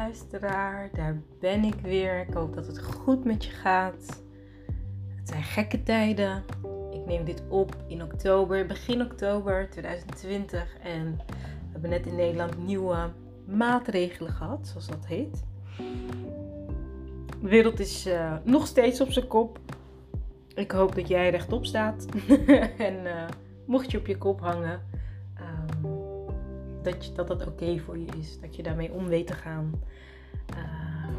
luisteraar, daar ben ik weer. Ik hoop dat het goed met je gaat. Het zijn gekke tijden. Ik neem dit op in oktober, begin oktober 2020. En we hebben net in Nederland nieuwe maatregelen gehad, zoals dat heet. De wereld is uh, nog steeds op zijn kop. Ik hoop dat jij rechtop staat. en uh, mocht je op je kop hangen, dat je, dat, dat oké voor je is. Dat je daarmee om weet te gaan. Uh,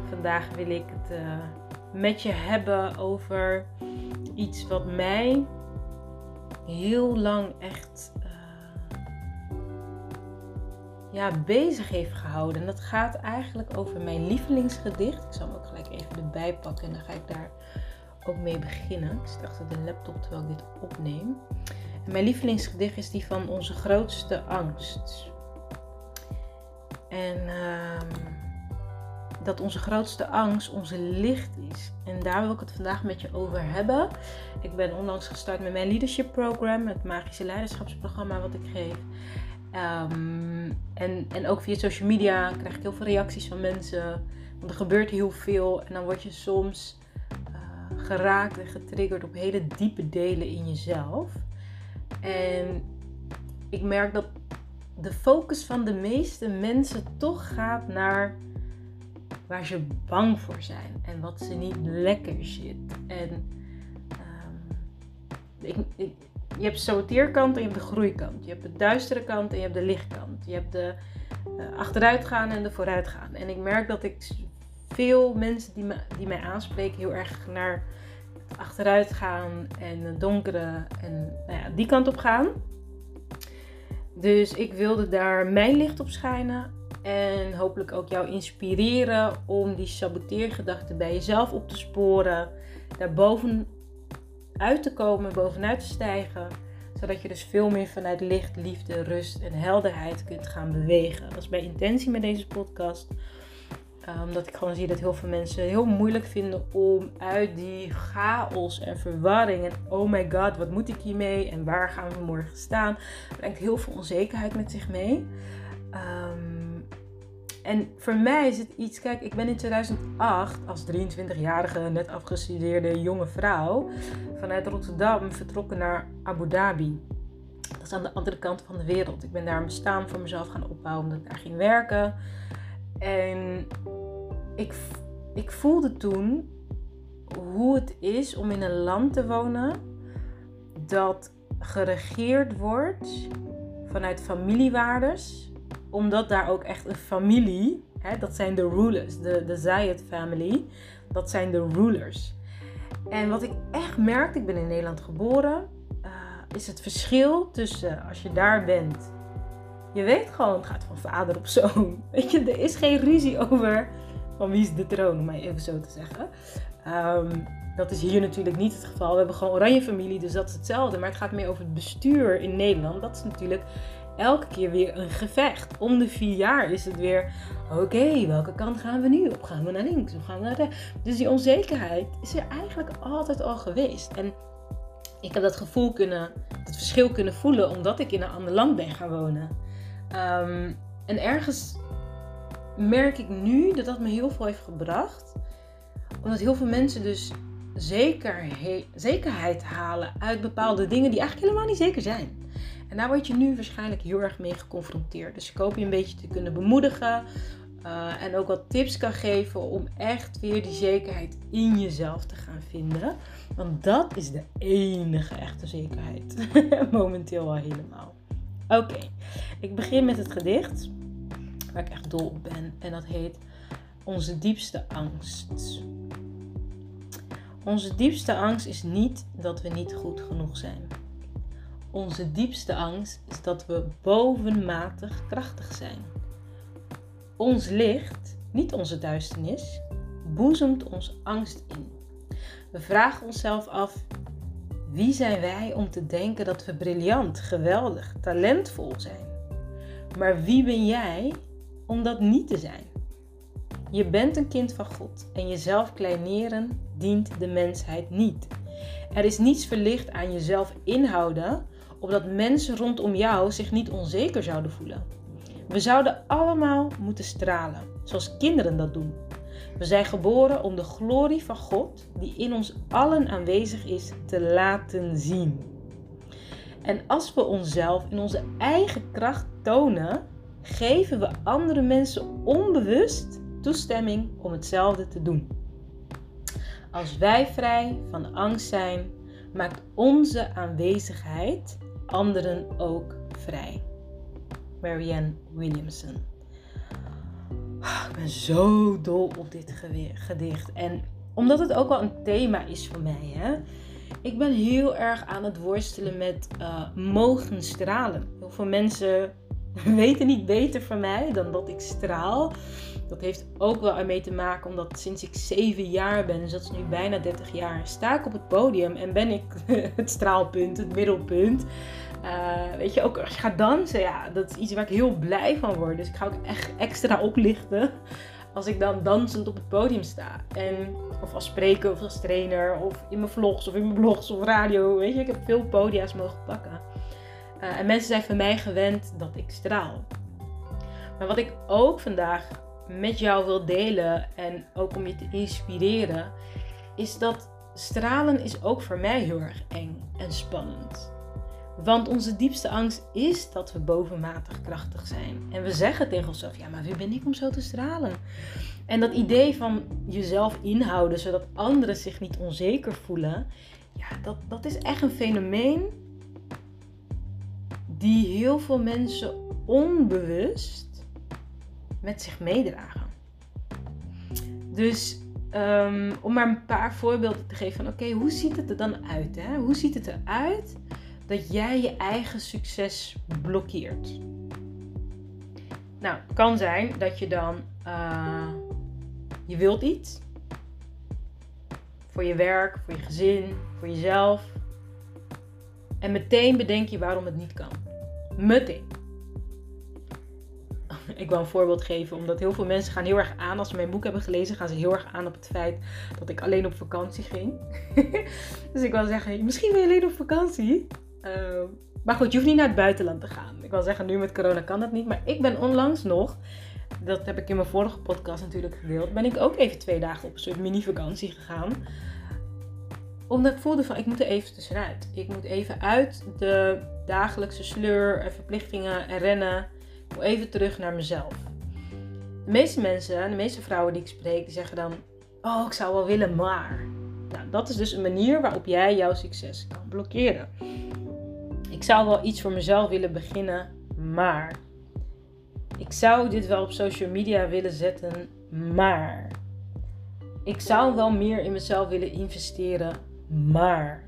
vandaag wil ik het uh, met je hebben over iets wat mij heel lang echt uh, ja, bezig heeft gehouden. En dat gaat eigenlijk over mijn lievelingsgedicht. Ik zal hem ook gelijk even erbij pakken en dan ga ik daar ook mee beginnen. Ik zit achter de laptop terwijl ik dit opneem. En mijn lievelingsgedicht is die van onze grootste angst. En uh, dat onze grootste angst onze licht is. En daar wil ik het vandaag met je over hebben. Ik ben onlangs gestart met mijn leadership program, het magische leiderschapsprogramma wat ik geef. Um, en, en ook via social media krijg ik heel veel reacties van mensen. Want er gebeurt heel veel en dan word je soms uh, geraakt en getriggerd op hele diepe delen in jezelf. En ik merk dat de focus van de meeste mensen toch gaat naar waar ze bang voor zijn en wat ze niet lekker zit. En ik, je hebt de saboteerkant en je hebt de groeikant. Je hebt de duistere kant en je hebt de lichtkant. Je hebt de uh, achteruitgaan en de vooruitgaan. En ik merk dat ik veel mensen die, me, die mij aanspreken heel erg naar het achteruitgaan en donkere en nou ja, die kant op gaan. Dus ik wilde daar mijn licht op schijnen. En hopelijk ook jou inspireren om die saboteergedachten bij jezelf op te sporen. Daar bovenuit te komen, bovenuit te stijgen. Zodat je dus veel meer vanuit licht, liefde, rust en helderheid kunt gaan bewegen. Dat is mijn intentie met deze podcast omdat ik gewoon zie dat heel veel mensen heel moeilijk vinden om uit die chaos en verwarring en oh my god, wat moet ik hiermee en waar gaan we morgen staan, brengt heel veel onzekerheid met zich mee. Um, en voor mij is het iets, kijk, ik ben in 2008 als 23-jarige, net afgestudeerde jonge vrouw vanuit Rotterdam vertrokken naar Abu Dhabi. Dat is aan de andere kant van de wereld. Ik ben daar een bestaan voor mezelf gaan opbouwen omdat ik daar ging werken. En ik, ik voelde toen hoe het is om in een land te wonen dat geregeerd wordt vanuit familiewaardes. Omdat daar ook echt een familie, hè, dat zijn de rulers, de, de Zayed family, dat zijn de rulers. En wat ik echt merkte, ik ben in Nederland geboren, uh, is het verschil tussen als je daar bent je weet gewoon, het gaat van vader op zoon. Weet je, er is geen ruzie over van wie is de troon, om maar even zo te zeggen. Um, dat is hier natuurlijk niet het geval. We hebben gewoon oranje familie, dus dat is hetzelfde. Maar het gaat meer over het bestuur in Nederland. Dat is natuurlijk elke keer weer een gevecht. Om de vier jaar is het weer, oké, welke kant gaan we nu op? Gaan we naar links of gaan we naar rechts? Dus die onzekerheid is er eigenlijk altijd al geweest. En ik heb dat gevoel kunnen, het verschil kunnen voelen omdat ik in een ander land ben gaan wonen. Um, en ergens merk ik nu dat dat me heel veel heeft gebracht. Omdat heel veel mensen dus zeker, zekerheid halen uit bepaalde dingen die eigenlijk helemaal niet zeker zijn. En daar word je nu waarschijnlijk heel erg mee geconfronteerd. Dus ik hoop je een beetje te kunnen bemoedigen. Uh, en ook wat tips kan geven om echt weer die zekerheid in jezelf te gaan vinden. Want dat is de enige echte zekerheid. Momenteel al helemaal. Oké, ik begin met het gedicht waar ik echt dol op ben. En dat heet Onze diepste angst. Onze diepste angst is niet dat we niet goed genoeg zijn. Onze diepste angst is dat we bovenmatig krachtig zijn. Ons licht, niet onze duisternis, boezemt ons angst in. We vragen onszelf af: wie zijn wij om te denken dat we briljant, geweldig, talentvol zijn? Maar wie ben jij om dat niet te zijn? Je bent een kind van God en jezelf kleineren dient de mensheid niet. Er is niets verlicht aan jezelf inhouden, opdat mensen rondom jou zich niet onzeker zouden voelen. We zouden allemaal moeten stralen, zoals kinderen dat doen. We zijn geboren om de glorie van God, die in ons allen aanwezig is, te laten zien. En als we onszelf in onze eigen kracht tonen, geven we andere mensen onbewust toestemming om hetzelfde te doen. Als wij vrij van angst zijn, maakt onze aanwezigheid anderen ook vrij. Marianne Williamson. Ah, ik ben zo dol op dit gedicht. En omdat het ook wel een thema is voor mij. Hè? Ik ben heel erg aan het worstelen met uh, mogen stralen. Heel veel mensen weten niet beter van mij dan dat ik straal. Dat heeft ook wel ermee te maken omdat sinds ik 7 jaar ben, dus dat is nu bijna 30 jaar, sta ik op het podium en ben ik het straalpunt, het middelpunt. Uh, weet je, ook als je gaat dansen, ja, dat is iets waar ik heel blij van word. Dus ik ga ook echt extra oplichten als ik dan dansend op het podium sta. En, of als spreker of als trainer of in mijn vlogs of in mijn blogs of radio. Weet je, ik heb veel podia's mogen pakken. Uh, en mensen zijn van mij gewend dat ik straal. Maar wat ik ook vandaag met jou wil delen en ook om je te inspireren, is dat stralen is ook voor mij heel erg eng en spannend. Want onze diepste angst is dat we bovenmatig krachtig zijn. En we zeggen tegen onszelf: ja, maar wie ben ik om zo te stralen? En dat idee van jezelf inhouden zodat anderen zich niet onzeker voelen, ja, dat, dat is echt een fenomeen die heel veel mensen onbewust met zich meedragen. Dus um, om maar een paar voorbeelden te geven van oké, hoe ziet het er dan uit? Hè? Hoe ziet het eruit dat jij je eigen succes blokkeert? Nou, het kan zijn dat je dan uh, je wilt iets voor je werk, voor je gezin, voor jezelf. En meteen bedenk je waarom het niet kan. Meteen ik wil een voorbeeld geven, omdat heel veel mensen gaan heel erg aan, als ze mijn boek hebben gelezen, gaan ze heel erg aan op het feit dat ik alleen op vakantie ging. dus ik wil zeggen, misschien ben je alleen op vakantie. Ehm, maar goed, je hoeft niet naar het buitenland te gaan. Ik wil zeggen, nu met corona kan dat niet. Maar ik ben onlangs nog, dat heb ik in mijn vorige podcast natuurlijk gedeeld, ben ik ook even twee dagen op een soort mini-vakantie gegaan omdat ik voelde van ik moet er even tussenuit. Ik moet even uit de dagelijkse sleur en verplichtingen en rennen even terug naar mezelf. De meeste mensen, de meeste vrouwen die ik spreek, die zeggen dan: Oh, ik zou wel willen, maar. Nou, dat is dus een manier waarop jij jouw succes kan blokkeren. Ik zou wel iets voor mezelf willen beginnen, maar. Ik zou dit wel op social media willen zetten, maar. Ik zou wel meer in mezelf willen investeren, maar.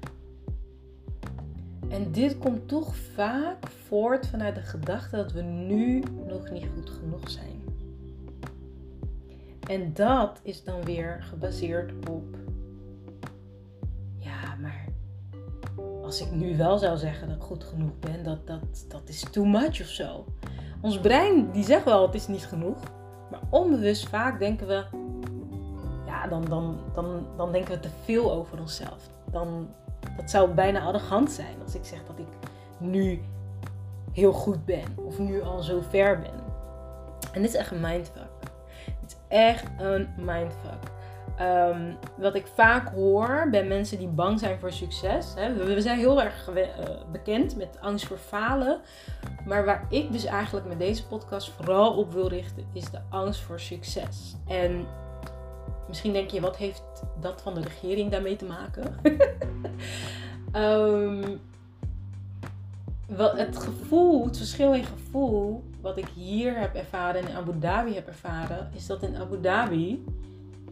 En dit komt toch vaak voort vanuit de gedachte dat we nu nog niet goed genoeg zijn. En dat is dan weer gebaseerd op, ja, maar als ik nu wel zou zeggen dat ik goed genoeg ben, dat, dat, dat is too much of zo. Ons brein die zegt wel het is niet genoeg, maar onbewust vaak denken we, ja, dan, dan, dan, dan denken we te veel over onszelf. Dan, dat zou bijna arrogant zijn als ik zeg dat ik nu heel goed ben of nu al zo ver ben. En dit is echt een mindfuck. Het is echt een mindfuck. Um, wat ik vaak hoor bij mensen die bang zijn voor succes. Hè, we zijn heel erg uh, bekend met angst voor falen. Maar waar ik dus eigenlijk met deze podcast vooral op wil richten, is de angst voor succes. En Misschien denk je, wat heeft dat van de regering daarmee te maken? um, het gevoel, het verschil in gevoel, wat ik hier heb ervaren en in Abu Dhabi heb ervaren, is dat in Abu Dhabi.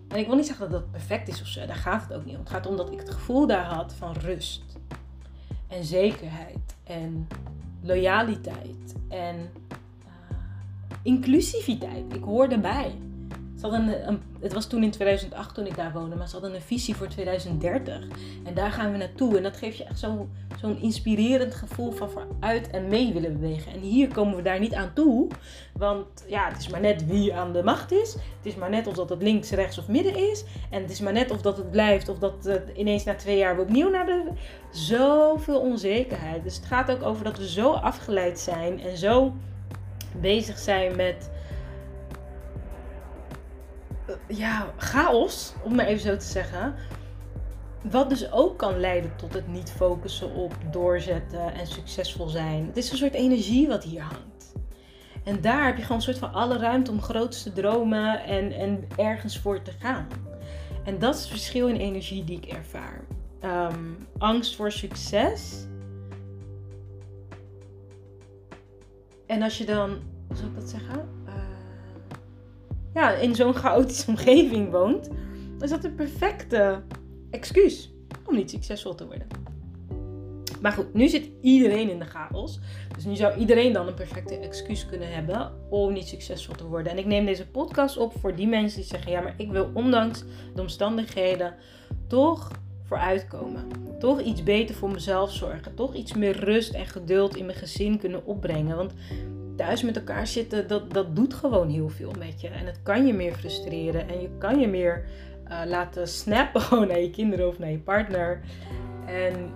En ik wil niet zeggen dat dat perfect is of zo, daar gaat het ook niet om. Het gaat om dat ik het gevoel daar had van rust en zekerheid en loyaliteit en uh, inclusiviteit. Ik hoor erbij. Het was toen in 2008 toen ik daar woonde, maar ze hadden een visie voor 2030. En daar gaan we naartoe. En dat geeft je echt zo'n inspirerend gevoel van vooruit en mee willen bewegen. En hier komen we daar niet aan toe. Want ja, het is maar net wie aan de macht is. Het is maar net of dat het links, rechts of midden is. En het is maar net of dat het blijft of dat het ineens na twee jaar we opnieuw naar de... Zoveel onzekerheid. Dus het gaat ook over dat we zo afgeleid zijn en zo bezig zijn met eh, ja, chaos, om maar even zo te zeggen. Wat dus ook kan leiden tot het niet focussen op doorzetten en succesvol zijn. Het is een soort energie wat hier hangt. En daar heb je gewoon een soort van alle ruimte om grootste dromen en, en ergens voor te gaan. En dat is het verschil in energie die ik ervaar. Ehm, angst voor succes. En als je dan, hoe zou ik dat zeggen? Ja, in zo'n chaotische omgeving woont, is dat de perfecte excuus om niet succesvol te worden. Maar goed, nu zit iedereen in de chaos. Dus nu zou iedereen dan een perfecte excuus kunnen hebben om niet succesvol te worden. En ik neem deze podcast op voor die mensen die zeggen: ja, maar ik wil ondanks de omstandigheden toch vooruitkomen. Toch iets beter voor mezelf zorgen. Toch iets meer rust en geduld in mijn gezin kunnen opbrengen. Want thuis met elkaar zitten, dat, dat doet gewoon heel veel met je. En het kan je meer frustreren. En je kan je meer uh, laten snappen gewoon naar je kinderen of naar je partner. En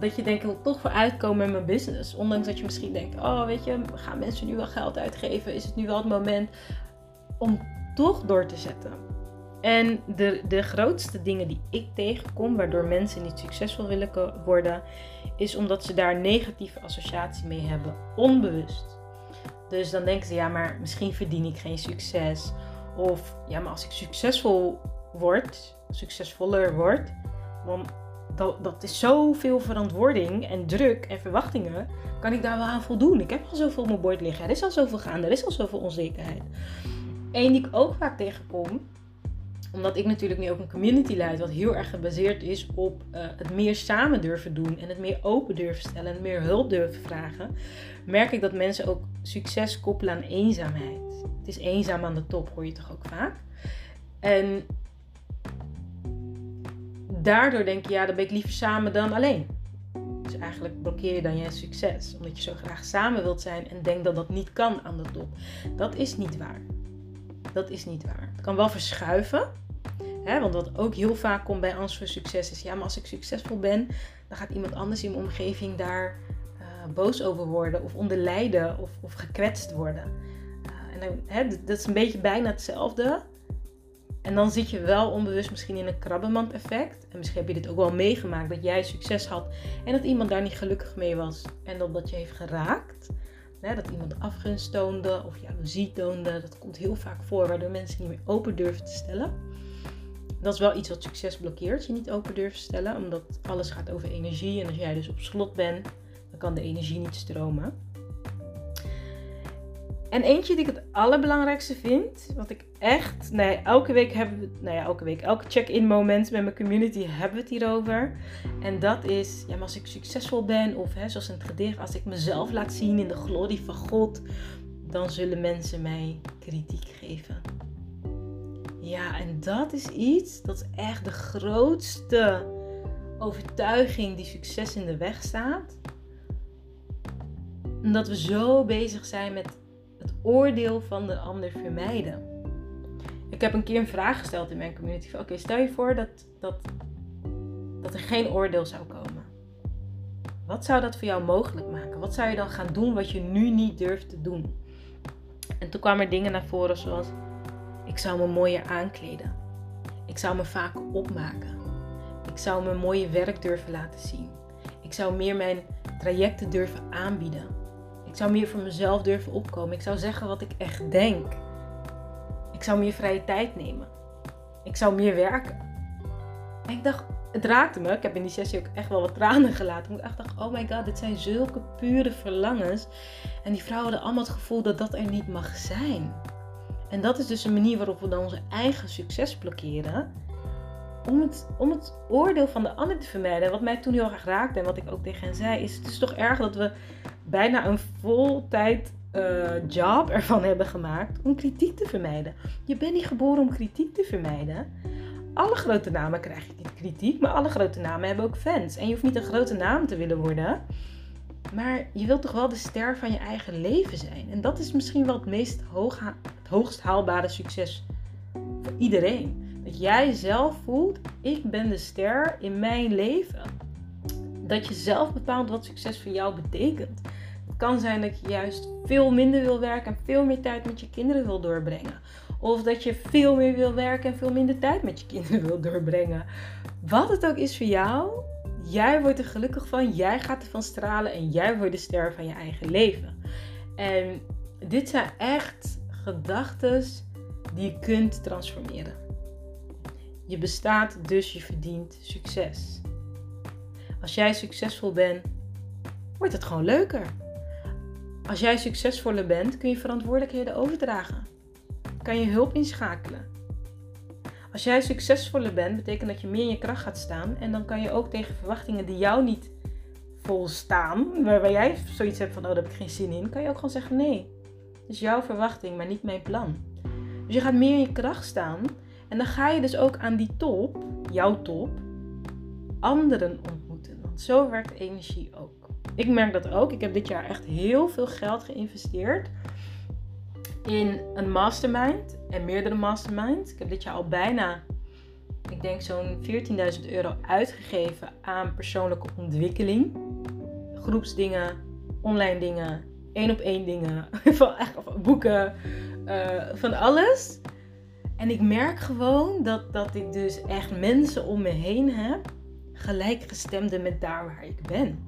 dat je denkt, ik wil toch vooruitkomen met mijn business. Ondanks dat je misschien denkt, oh weet je, gaan mensen nu wel geld uitgeven? Is het nu wel het moment om toch door te zetten? En de, de grootste dingen die ik tegenkom, waardoor mensen niet succesvol willen worden, is omdat ze daar negatieve associatie mee hebben, onbewust. Dus dan denken ze, ja, maar misschien verdien ik geen succes. Of ja, maar als ik succesvol word, succesvoller word, dan dat, dat is zoveel verantwoording en druk en verwachtingen. Kan ik daar wel aan voldoen? Ik heb al zoveel op mijn bord liggen. Er is al zoveel gaande. Er is al zoveel onzekerheid. Eén die ik ook vaak tegenkom, omdat ik natuurlijk nu ook een community leid, wat heel erg gebaseerd is op uh, het meer samen durven doen en het meer open durven stellen en meer hulp durven vragen, merk ik dat mensen ook succes koppelen aan eenzaamheid. Het is eenzaam aan de top, hoor je toch ook vaak. En daardoor denk je, ja, dan ben ik liever samen dan alleen. Dus eigenlijk blokkeer je dan je succes. Omdat je zo graag samen wilt zijn en denkt dat dat niet kan aan de top. Dat is niet waar. Dat is niet waar. Het kan wel verschuiven. Hè, want wat ook heel vaak komt bij angst voor succes is... Ja, maar als ik succesvol ben, dan gaat iemand anders in mijn omgeving daar uh, boos over worden. Of onder lijden of, of gekwetst worden. Uh, en dan, hè, dat is een beetje bijna hetzelfde. En dan zit je wel onbewust misschien in een krabbenmand effect. En misschien heb je dit ook wel meegemaakt dat jij succes had en dat iemand daar niet gelukkig mee was. En dat dat je heeft geraakt. Dat iemand afgunst toonde of jaloezie toonde. Dat komt heel vaak voor waardoor mensen niet meer open durven te stellen. Dat is wel iets wat succes blokkeert, je niet open durven stellen. Omdat alles gaat over energie. En als jij dus op slot bent, dan kan de energie niet stromen. En eentje die ik het allerbelangrijkste vind, wat ik echt, nee, elke week hebben we, nou ja, elke week, elke check-in moment met mijn community hebben we het hierover. En dat is, ja, maar als ik succesvol ben, of hè, zoals in het gedicht, als ik mezelf laat zien in de glorie van God, dan zullen mensen mij kritiek geven. Ja, en dat is iets, dat is echt de grootste overtuiging die succes in de weg staat. Omdat we zo bezig zijn met oordeel van de ander vermijden. Ik heb een keer een vraag gesteld in mijn community. Oké, stel je voor dat, dat, dat er geen oordeel zou komen. Wat zou dat voor jou mogelijk maken? Wat zou je dan gaan doen wat je nu niet durft te doen? En toen kwamen er dingen naar voren zoals: ik zou me mooier aankleden. Ik zou me vaker opmaken. Ik zou mijn mooie werk durven laten zien. Ik zou meer mijn trajecten durven aanbieden. Ik zou meer voor mezelf durven opkomen. Ik zou zeggen wat ik echt denk. Ik zou meer vrije tijd nemen. Ik zou meer werken. En ik dacht, het raakte me. Ik heb in die sessie ook echt wel wat tranen gelaten. Ik dacht, oh my god, dit zijn zulke pure verlangens. En die vrouwen hadden allemaal het gevoel dat dat er niet mag zijn. En dat is dus een manier waarop we dan onze eigen succes blokkeren. Om het, om het oordeel van de ander te vermijden. Wat mij toen heel erg raakte en wat ik ook tegen hen zei, is: Het is toch erg dat we bijna een voltijd uh, job ervan hebben gemaakt om kritiek te vermijden. Je bent niet geboren om kritiek te vermijden. Alle grote namen krijgen kritiek, maar alle grote namen hebben ook fans. En je hoeft niet een grote naam te willen worden. Maar je wilt toch wel de ster van je eigen leven zijn. En dat is misschien wel het meest hoog, het hoogst haalbare succes voor iedereen. Dat jij zelf voelt, ik ben de ster in mijn leven. dat je zelf bepaalt wat succes voor jou betekent. Het kan zijn dat je juist veel minder wil werken en veel meer tijd met je kinderen wil doorbrengen. Of dat je veel meer wil werken en veel minder tijd met je kinderen wil doorbrengen. Wat het ook is voor jou, jij wordt er gelukkig van, jij gaat ervan stralen en jij wordt de ster van je eigen leven. En dit zijn echt gedachten die je kunt transformeren. Je bestaat, dus je verdient succes. Als jij succesvol bent, wordt het gewoon leuker. Als jij succesvoller bent, kun je verantwoordelijkheden overdragen. Kan je hulp inschakelen. Als jij succesvoller bent, betekent dat je meer in je kracht gaat staan. En dan kan je ook tegen verwachtingen die jou niet volstaan, waar jij zoiets hebt van, oh, daar heb ik geen zin in, kan je ook gewoon zeggen, nee, het is jouw verwachting, maar niet mijn plan. Dus je gaat meer in je kracht staan. En dan ga je dus ook aan die top, jouw top, anderen ontmoeten. Want zo werkt energie ook. Ik merk dat ook. Ik heb dit jaar echt heel veel geld geïnvesteerd in een mastermind en meerdere masterminds. Ik heb dit jaar al bijna, ik denk zo'n 14.000 euro uitgegeven aan persoonlijke ontwikkeling. Groepsdingen, online dingen, één op één dingen, van, van boeken, uh, van alles. En ik merk gewoon dat, dat ik dus echt mensen om me heen heb, gelijkgestemde met daar waar ik ben.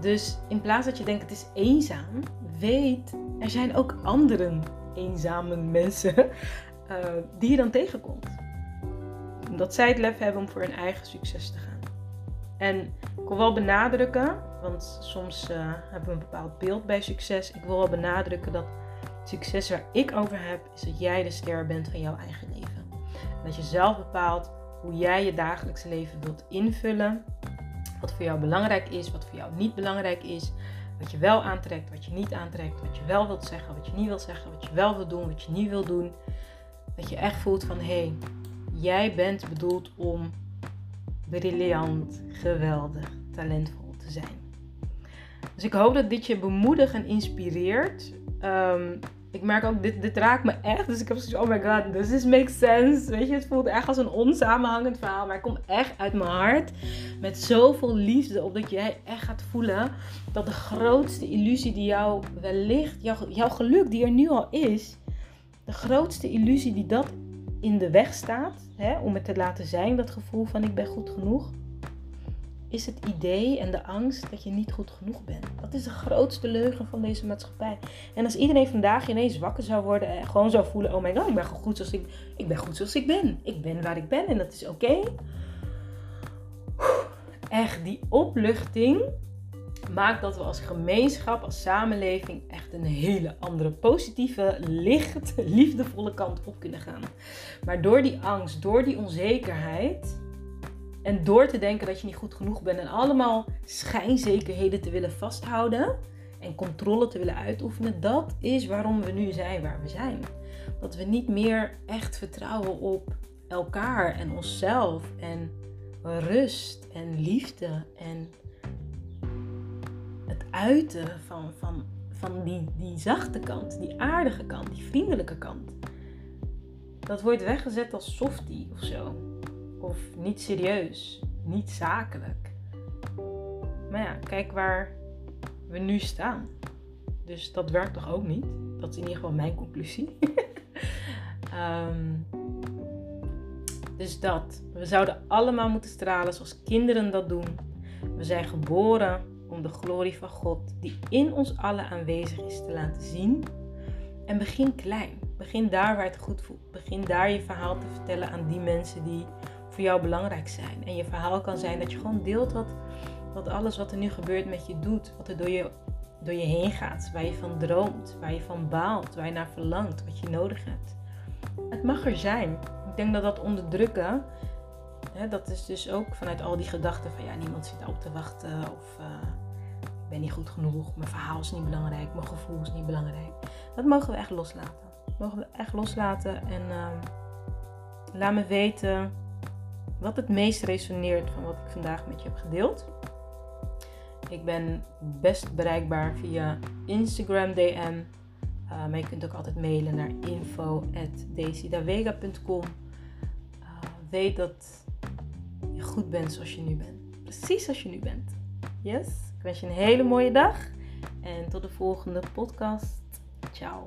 Dus in plaats dat je denkt het is eenzaam, weet er zijn ook andere eenzame mensen uh, die je dan tegenkomt. Omdat zij het lef hebben om voor hun eigen succes te gaan. En ik wil wel benadrukken, want soms uh, hebben we een bepaald beeld bij succes. Ik wil wel benadrukken dat succes waar ik over heb, is dat jij de ster bent van jouw eigen leven. En dat je zelf bepaalt hoe jij je dagelijkse leven wilt invullen. Wat voor jou belangrijk is, wat voor jou niet belangrijk is. Wat je wel aantrekt, wat je niet aantrekt. Wat je wel wilt zeggen, wat je niet wilt zeggen. Wat je wel wilt doen, wat je niet wilt doen. Dat je echt voelt van hé, hey, jij bent bedoeld om briljant, geweldig, talentvol te zijn. Dus ik hoop dat dit je bemoedigt en inspireert. Um, ik merk ook, dit, dit raakt me echt. Dus ik heb zoiets oh my god, this is makes sense. Weet je, het voelt echt als een onsamenhangend verhaal. Maar het komt echt uit mijn hart. Met zoveel liefde. Opdat jij echt gaat voelen dat de grootste illusie die jou wellicht, jouw geluk die er nu al is. De grootste illusie die dat in de weg staat. Hè, om het te laten zijn, dat gevoel van ik ben goed genoeg is het idee en de angst dat je niet goed genoeg bent. Dat is de grootste leugen van deze maatschappij. En als iedereen vandaag ineens wakker zou worden en gewoon zou voelen: oh my god, ik ben goed zoals ik, ik ben goed zoals ik ben. Ik ben waar ik ben en dat is oké. Echt, die opluchting maakt dat we als gemeenschap, als samenleving echt een hele andere positieve, licht, liefdevolle kant op kunnen gaan. Maar door die angst, door die onzekerheid en door te denken dat je niet goed genoeg bent en allemaal schijnzekerheden te willen vasthouden en controle te willen uitoefenen, dat is waarom we nu zijn waar we zijn. Dat we niet meer echt vertrouwen op elkaar en onszelf en rust en liefde en het uiten van, van, van die, die zachte kant, die aardige kant, die vriendelijke kant. Dat wordt weggezet als softie of zo of niet serieus, niet zakelijk. Maar ja, kijk waar we nu staan. Dus dat werkt toch ook niet? Dat is in ieder geval mijn conclusie. um, dus dat. We zouden allemaal moeten stralen zoals kinderen dat doen. We zijn geboren om de glorie van God, die in ons allen aanwezig is, te laten zien. En begin klein. Begin daar waar het goed voelt. Begin daar je verhaal te vertellen aan die mensen die voor jou belangrijk zijn. En je verhaal kan zijn dat je gewoon deelt wat, wat alles wat er nu gebeurt met je doet. Wat er door je, door je heen gaat. Waar je van droomt. Waar je van baalt. Waar je naar verlangt. Wat je nodig hebt. Het mag er zijn. Ik denk dat dat onderdrukken. Hè, dat is dus ook vanuit al die gedachten van ja, niemand zit op te wachten. Of uh, ik ben niet goed genoeg. Mijn verhaal is niet belangrijk. Mijn gevoel is niet belangrijk. Dat mogen we echt loslaten. Dat mogen we echt loslaten. En uh, laat me weten wat het meest resoneert van wat ik vandaag met je heb gedeeld. Ik ben best bereikbaar via Instagram DM. Uh, maar je kunt ook altijd mailen naar info.daisydavega.com. Uh, weet dat je goed bent zoals je nu bent. precies zoals je nu bent. Yes? Ik wens je een hele mooie dag en tot de volgende podcast. Ciao.